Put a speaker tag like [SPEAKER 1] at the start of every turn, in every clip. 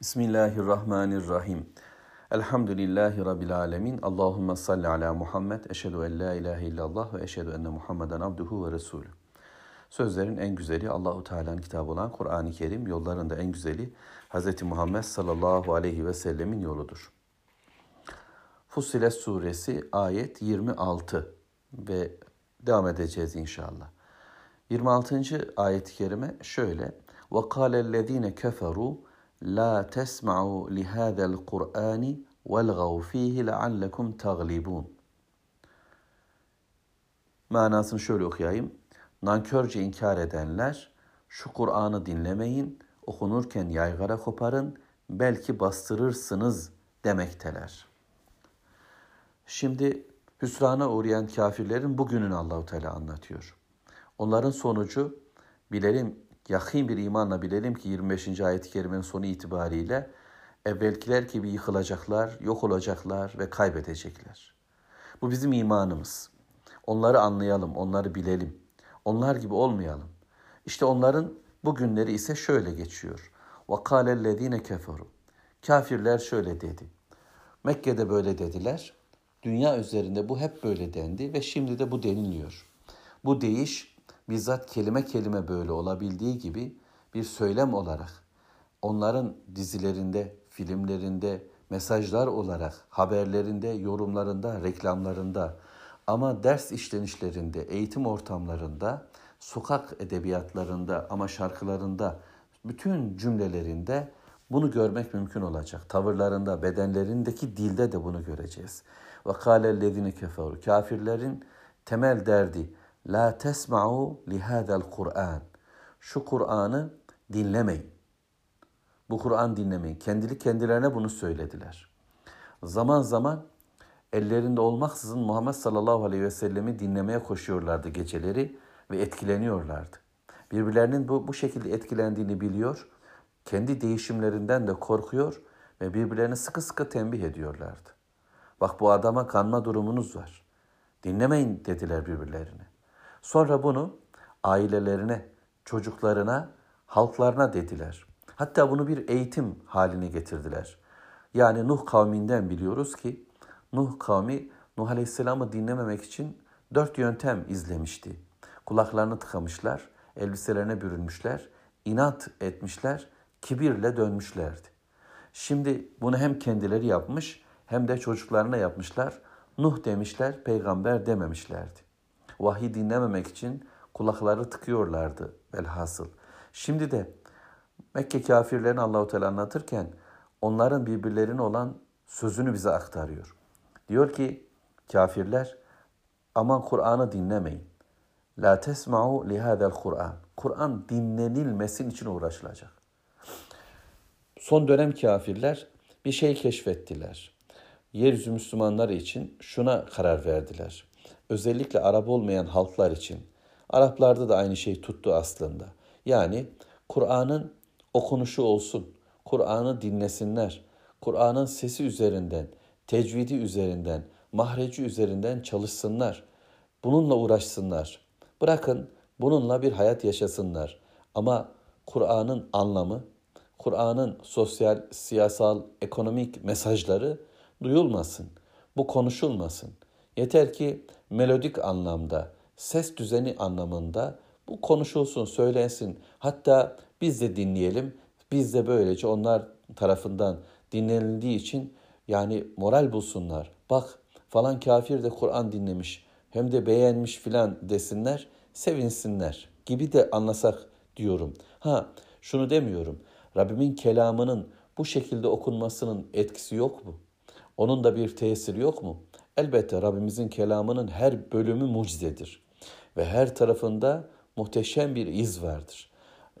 [SPEAKER 1] Bismillahirrahmanirrahim. Elhamdülillahi Rabbil alemin. Allahümme salli ala Muhammed. Eşhedü en la ilahe illallah ve eşhedü enne Muhammeden abduhu ve resulü. Sözlerin en güzeli Allahu Teala'nın kitabı olan Kur'an-ı Kerim, yolların da en güzeli Hz. Muhammed sallallahu aleyhi ve sellemin yoludur. Fussilet suresi ayet 26 ve devam edeceğiz inşallah. 26. ayet-i kerime şöyle. وَقَالَ الَّذ۪ينَ كَفَرُوا La tesma'u li hadal Kur'ani velgav fihi leallekum taglibun. Manasını şöyle okuyayım. Nankörce inkar edenler şu Kur'an'ı dinlemeyin, okunurken yaygara koparın, belki bastırırsınız demekteler. Şimdi hüsrana uğrayan kafirlerin bugününü Allahu Teala anlatıyor. Onların sonucu bilelim yakin bir imanla bilelim ki 25. ayet-i kerimenin sonu itibariyle evvelkiler gibi yıkılacaklar, yok olacaklar ve kaybedecekler. Bu bizim imanımız. Onları anlayalım, onları bilelim. Onlar gibi olmayalım. İşte onların bu günleri ise şöyle geçiyor. وَقَالَ الَّذ۪ينَ كَفَرُوا Kafirler şöyle dedi. Mekke'de böyle dediler. Dünya üzerinde bu hep böyle dendi ve şimdi de bu deniliyor. Bu değiş bizzat kelime kelime böyle olabildiği gibi bir söylem olarak onların dizilerinde, filmlerinde, mesajlar olarak, haberlerinde, yorumlarında, reklamlarında ama ders işlenişlerinde, eğitim ortamlarında, sokak edebiyatlarında ama şarkılarında, bütün cümlelerinde bunu görmek mümkün olacak. Tavırlarında, bedenlerindeki dilde de bunu göreceğiz. Ve kâlellezine keferu. Kafirlerin temel derdi La tesma'u lihâzel Kur'an. Şu Kur'an'ı dinlemeyin. Bu Kur'an dinlemeyin. Kendili kendilerine bunu söylediler. Zaman zaman ellerinde olmaksızın Muhammed sallallahu aleyhi ve sellemi dinlemeye koşuyorlardı geceleri ve etkileniyorlardı. Birbirlerinin bu, bu şekilde etkilendiğini biliyor, kendi değişimlerinden de korkuyor ve birbirlerini sıkı sıkı tembih ediyorlardı. Bak bu adama kanma durumunuz var. Dinlemeyin dediler birbirlerine. Sonra bunu ailelerine, çocuklarına, halklarına dediler. Hatta bunu bir eğitim haline getirdiler. Yani Nuh kavminden biliyoruz ki Nuh kavmi Nuh Aleyhisselam'ı dinlememek için dört yöntem izlemişti. Kulaklarını tıkamışlar, elbiselerine bürünmüşler, inat etmişler, kibirle dönmüşlerdi. Şimdi bunu hem kendileri yapmış hem de çocuklarına yapmışlar. Nuh demişler, peygamber dememişlerdi vahiy dinlememek için kulakları tıkıyorlardı velhasıl. Şimdi de Mekke kafirlerini Allahu Teala anlatırken onların birbirlerine olan sözünü bize aktarıyor. Diyor ki kafirler aman Kur'an'ı dinlemeyin. La tesma'u li hadal Kur'an. Kur'an dinlenilmesin için uğraşılacak. Son dönem kafirler bir şey keşfettiler. Yeryüzü Müslümanları için şuna karar verdiler özellikle Arap olmayan halklar için. Araplarda da aynı şey tuttu aslında. Yani Kur'an'ın okunuşu olsun, Kur'an'ı dinlesinler, Kur'an'ın sesi üzerinden, tecvidi üzerinden, mahreci üzerinden çalışsınlar. Bununla uğraşsınlar. Bırakın bununla bir hayat yaşasınlar. Ama Kur'an'ın anlamı, Kur'an'ın sosyal, siyasal, ekonomik mesajları duyulmasın. Bu konuşulmasın. Yeter ki melodik anlamda, ses düzeni anlamında bu konuşulsun, söylensin. Hatta biz de dinleyelim. Biz de böylece onlar tarafından dinlenildiği için yani moral bulsunlar. Bak falan kafir de Kur'an dinlemiş hem de beğenmiş filan desinler, sevinsinler gibi de anlasak diyorum. Ha şunu demiyorum. Rabbimin kelamının bu şekilde okunmasının etkisi yok mu? Onun da bir tesiri yok mu? Elbette Rabbimizin kelamının her bölümü mucizedir ve her tarafında muhteşem bir iz vardır.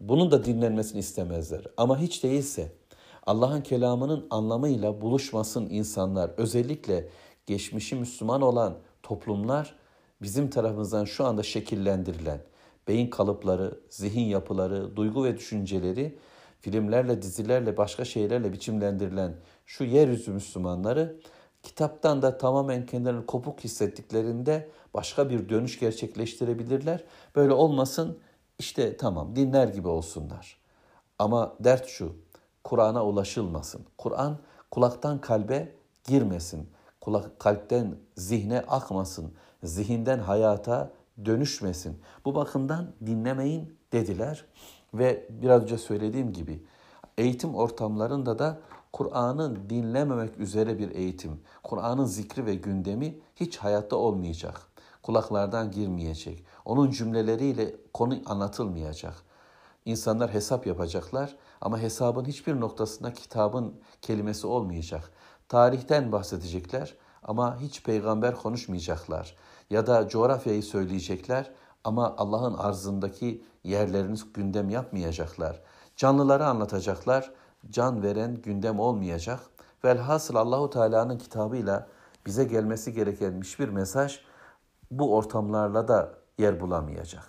[SPEAKER 1] Bunun da dinlenmesini istemezler. Ama hiç değilse Allah'ın kelamının anlamıyla buluşmasın insanlar, özellikle geçmişi Müslüman olan toplumlar bizim tarafımızdan şu anda şekillendirilen beyin kalıpları, zihin yapıları, duygu ve düşünceleri filmlerle, dizilerle, başka şeylerle biçimlendirilen şu yeryüzü Müslümanları kitaptan da tamamen kendilerini kopuk hissettiklerinde başka bir dönüş gerçekleştirebilirler. Böyle olmasın işte tamam dinler gibi olsunlar. Ama dert şu, Kur'an'a ulaşılmasın. Kur'an kulaktan kalbe girmesin. Kulak, kalpten zihne akmasın. Zihinden hayata dönüşmesin. Bu bakımdan dinlemeyin dediler. Ve biraz önce söylediğim gibi eğitim ortamlarında da Kur'an'ın dinlememek üzere bir eğitim, Kur'an'ın zikri ve gündemi hiç hayatta olmayacak. Kulaklardan girmeyecek. Onun cümleleriyle konu anlatılmayacak. İnsanlar hesap yapacaklar ama hesabın hiçbir noktasında kitabın kelimesi olmayacak. Tarihten bahsedecekler ama hiç peygamber konuşmayacaklar. Ya da coğrafyayı söyleyecekler ama Allah'ın arzındaki yerlerini gündem yapmayacaklar. Canlıları anlatacaklar. Can veren gündem olmayacak. Velhasıl Allahu Teala'nın kitabıyla bize gelmesi gereken hiçbir mesaj bu ortamlarla da yer bulamayacak.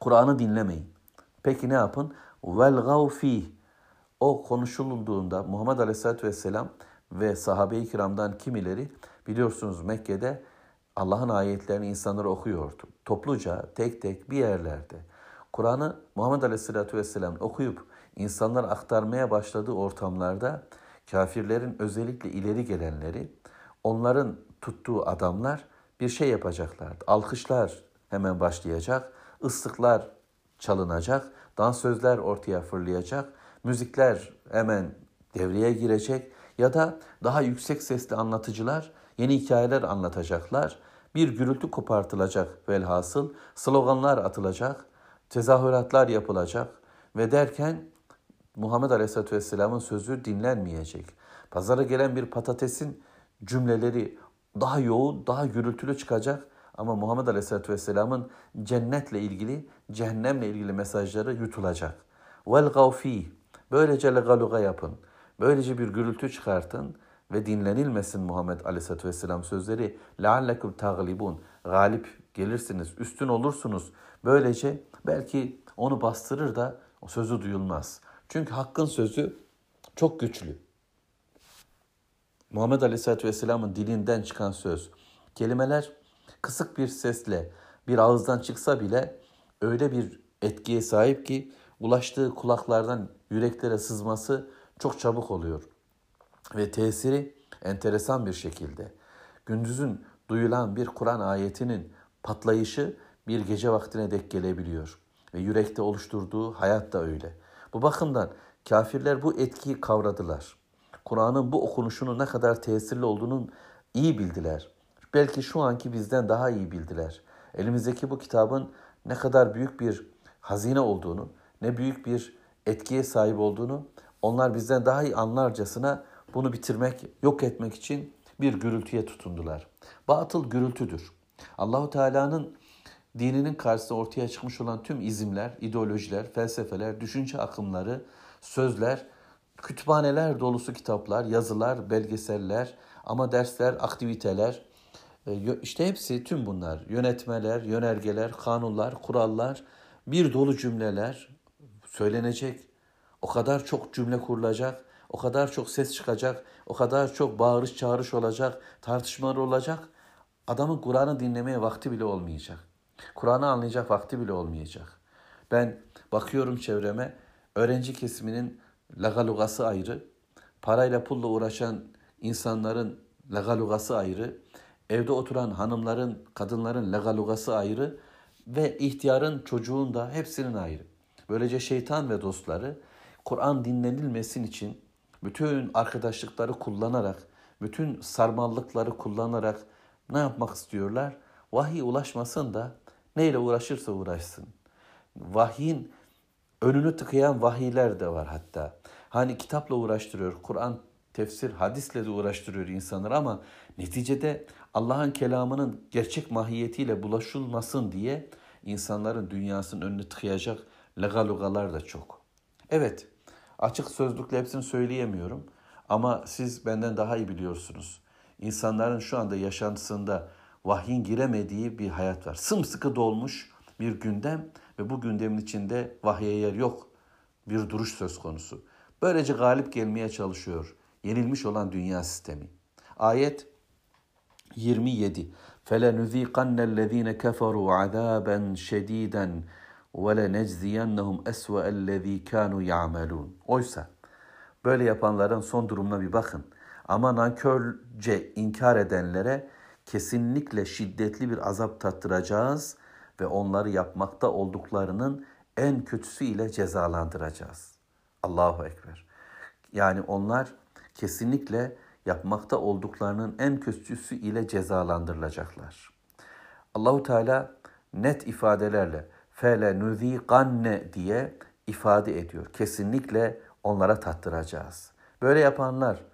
[SPEAKER 1] Kur'an'ı dinlemeyin. Peki ne yapın? Vel gavfih. O konuşulduğunda Muhammed Aleyhisselatü Vesselam ve sahabe-i kiramdan kimileri biliyorsunuz Mekke'de Allah'ın ayetlerini insanlara okuyordu. Topluca, tek tek bir yerlerde. Kur'an'ı Muhammed Aleyhisselatü Vesselam okuyup insanlar aktarmaya başladığı ortamlarda kafirlerin özellikle ileri gelenleri, onların tuttuğu adamlar bir şey yapacaklardı. Alkışlar hemen başlayacak, ıslıklar çalınacak, dansözler ortaya fırlayacak, müzikler hemen devreye girecek ya da daha yüksek sesli anlatıcılar yeni hikayeler anlatacaklar. Bir gürültü kopartılacak velhasıl, sloganlar atılacak, tezahüratlar yapılacak ve derken Muhammed Aleyhisselatü Vesselam'ın sözü dinlenmeyecek. Pazara gelen bir patatesin cümleleri daha yoğun, daha gürültülü çıkacak ama Muhammed Aleyhisselatü Vesselam'ın cennetle ilgili, cehennemle ilgili mesajları yutulacak. Vel gavfi, böylece legaluga yapın, böylece bir gürültü çıkartın ve dinlenilmesin Muhammed Aleyhisselatü Vesselam sözleri. لَعَلَّكُمْ تَغْلِبُونَ Galip gelirsiniz, üstün olursunuz. Böylece belki onu bastırır da o sözü duyulmaz. Çünkü hakkın sözü çok güçlü. Muhammed Aleyhisselatü Vesselam'ın dilinden çıkan söz, kelimeler kısık bir sesle bir ağızdan çıksa bile öyle bir etkiye sahip ki ulaştığı kulaklardan yüreklere sızması çok çabuk oluyor. Ve tesiri enteresan bir şekilde. Gündüzün duyulan bir Kur'an ayetinin patlayışı bir gece vaktine dek gelebiliyor. Ve yürekte oluşturduğu hayat da öyle. Bu bakımdan kafirler bu etkiyi kavradılar. Kur'an'ın bu okunuşunun ne kadar tesirli olduğunu iyi bildiler. Belki şu anki bizden daha iyi bildiler. Elimizdeki bu kitabın ne kadar büyük bir hazine olduğunu, ne büyük bir etkiye sahip olduğunu onlar bizden daha iyi anlarcasına bunu bitirmek, yok etmek için bir gürültüye tutundular. Batıl gürültüdür. Allahu Teala'nın dininin karşısında ortaya çıkmış olan tüm izimler, ideolojiler, felsefeler, düşünce akımları, sözler, kütüphaneler dolusu kitaplar, yazılar, belgeseller, ama dersler, aktiviteler, e, işte hepsi tüm bunlar, yönetmeler, yönergeler, kanunlar, kurallar, bir dolu cümleler söylenecek. O kadar çok cümle kurulacak, o kadar çok ses çıkacak, o kadar çok bağırış çağırış olacak, tartışmalar olacak. Adamın Kur'an'ı dinlemeye vakti bile olmayacak. Kur'an'ı anlayacak vakti bile olmayacak. Ben bakıyorum çevreme, öğrenci kesiminin lagalugası ayrı, parayla pulla uğraşan insanların lagalugası ayrı, evde oturan hanımların, kadınların lagalugası ayrı ve ihtiyarın, çocuğun da hepsinin ayrı. Böylece şeytan ve dostları Kur'an dinlenilmesin için bütün arkadaşlıkları kullanarak, bütün sarmallıkları kullanarak ne yapmak istiyorlar? Vahiy ulaşmasın da neyle uğraşırsa uğraşsın. Vahyin önünü tıkayan vahiyler de var hatta. Hani kitapla uğraştırıyor, Kur'an tefsir, hadisle de uğraştırıyor insanlar ama neticede Allah'ın kelamının gerçek mahiyetiyle bulaşılmasın diye insanların dünyasının önünü tıkayacak legalugalar da çok. Evet, açık sözlükle hepsini söyleyemiyorum ama siz benden daha iyi biliyorsunuz. İnsanların şu anda yaşantısında vahyin giremediği bir hayat var. Sımsıkı dolmuş bir gündem ve bu gündemin içinde vahye yer yok. Bir duruş söz konusu. Böylece galip gelmeye çalışıyor yenilmiş olan dünya sistemi. Ayet 27. فَلَنُذ۪يقَنَّ الَّذ۪ينَ كَفَرُوا عَذَابًا شَد۪يدًا وَلَنَجْزِيَنَّهُمْ أَسْوَأَ الَّذ۪ي كَانُوا يَعْمَلُونَ Oysa böyle yapanların son durumuna bir bakın. Ama nankörce inkar edenlere kesinlikle şiddetli bir azap tattıracağız ve onları yapmakta olduklarının en kötüsü ile cezalandıracağız. Allahu Ekber. Yani onlar kesinlikle yapmakta olduklarının en kötüsü ile cezalandırılacaklar. Allahu Teala net ifadelerle fele nuziqanne diye ifade ediyor. Kesinlikle onlara tattıracağız. Böyle yapanlar,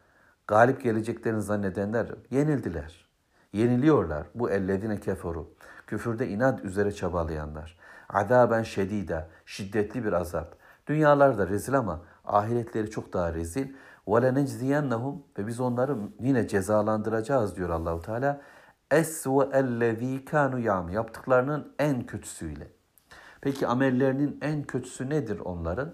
[SPEAKER 1] galip geleceklerini zannedenler yenildiler. Yeniliyorlar. Bu ellezine keferu. Küfürde inat üzere çabalayanlar. Adaben şedide, şiddetli bir azap. Dünyalarda rezil ama ahiretleri çok daha rezil. وَلَنَجْزِيَنَّهُمْ Ve biz onları yine cezalandıracağız diyor Allahu Teala. Esve ellezî kânu yam yaptıklarının en kötüsüyle. Peki amellerinin en kötüsü nedir onların?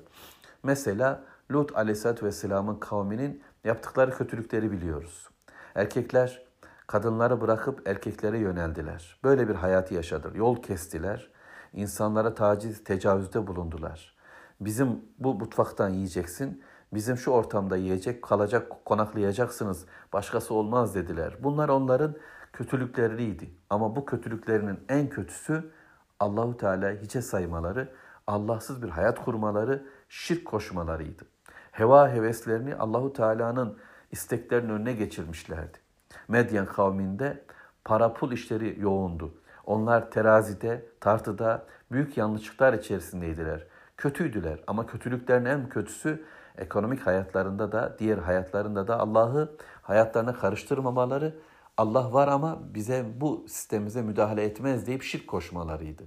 [SPEAKER 1] Mesela Lut aleyhissalatü vesselamın kavminin yaptıkları kötülükleri biliyoruz. Erkekler kadınları bırakıp erkeklere yöneldiler. Böyle bir hayatı yaşadılar. Yol kestiler. İnsanlara taciz, tecavüzde bulundular. Bizim bu mutfaktan yiyeceksin, bizim şu ortamda yiyecek, kalacak, konaklayacaksınız, başkası olmaz dediler. Bunlar onların kötülükleriydi. Ama bu kötülüklerinin en kötüsü Allahu Teala hiçe saymaları, Allahsız bir hayat kurmaları, şirk koşmalarıydı. Heva heveslerini Allahu Teala'nın isteklerinin önüne geçirmişlerdi. Medyen kavminde para pul işleri yoğundu. Onlar terazide, tartıda büyük yanlışlıklar içerisindeydiler. Kötüydüler ama kötülüklerin en kötüsü ekonomik hayatlarında da, diğer hayatlarında da Allah'ı hayatlarına karıştırmamaları, Allah var ama bize bu sistemimize müdahale etmez deyip şirk koşmalarıydı.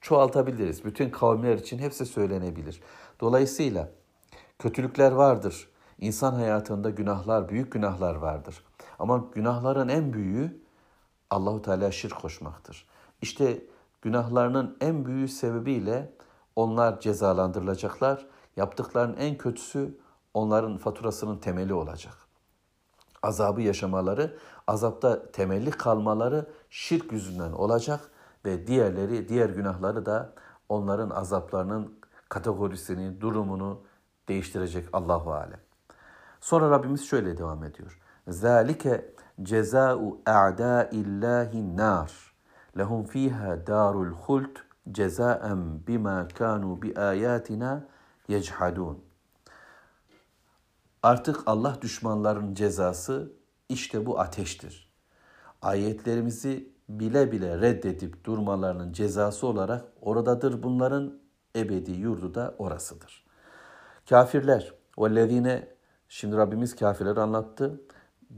[SPEAKER 1] Çoğaltabiliriz. Bütün kavimler için hepsi söylenebilir. Dolayısıyla kötülükler vardır. İnsan hayatında günahlar, büyük günahlar vardır. Ama günahların en büyüğü Allahu Teala şirk koşmaktır. İşte günahlarının en büyüğü sebebiyle onlar cezalandırılacaklar. Yaptıklarının en kötüsü onların faturasının temeli olacak. Azabı yaşamaları, azapta temelli kalmaları şirk yüzünden olacak ve diğerleri, diğer günahları da onların azaplarının kategorisini, durumunu değiştirecek Allahu alem. Sonra Rabbimiz şöyle devam ediyor. Zalike ceza'u a'da'illahi nar. Lehum fiha darul hult cezaen bima kanu bi ayatina yechadun. Artık Allah düşmanların cezası işte bu ateştir. Ayetlerimizi bile bile reddedip durmalarının cezası olarak oradadır bunların ebedi yurdu da orasıdır. Kafirler, vellezine şimdi Rabbimiz kafirleri anlattı.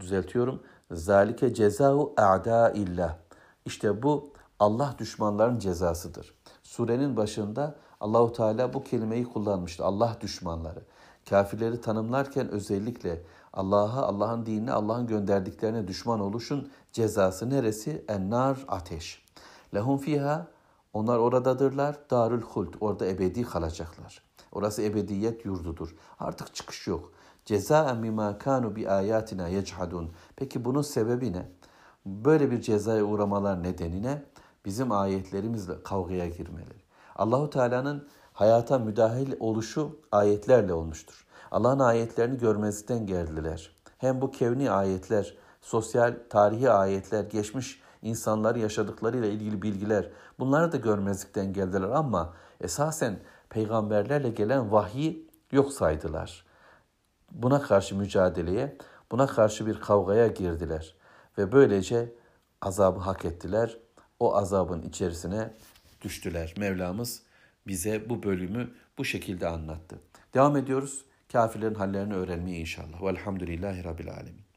[SPEAKER 1] Düzeltiyorum. Zalike cezau a'da illah. İşte bu Allah düşmanların cezasıdır. Surenin başında Allahu Teala bu kelimeyi kullanmıştı. Allah düşmanları. Kafirleri tanımlarken özellikle Allah'a, Allah'ın dinine, Allah'ın gönderdiklerine düşman oluşun cezası neresi? Ennar ateş. Lehum fiha onlar oradadırlar. Darül hult. Orada ebedi kalacaklar. Orası ebediyet yurdudur. Artık çıkış yok. Cezaen bima kanu bi ayatina yechadun. Peki bunun sebebi ne? Böyle bir cezaya uğramalar nedeni Bizim ayetlerimizle kavgaya girmeleri. Allahu Teala'nın hayata müdahil oluşu ayetlerle olmuştur. Allah'ın ayetlerini görmezlikten geldiler. Hem bu kevni ayetler, sosyal, tarihi ayetler, geçmiş insanlar yaşadıklarıyla ilgili bilgiler bunları da görmezlikten geldiler ama esasen peygamberlerle gelen vahyi yok saydılar. Buna karşı mücadeleye, buna karşı bir kavgaya girdiler ve böylece azabı hak ettiler. O azabın içerisine düştüler. Mevlamız bize bu bölümü bu şekilde anlattı. Devam ediyoruz. Kafirlerin hallerini öğrenmeye inşallah. Velhamdülillahi Rabbil Alemin.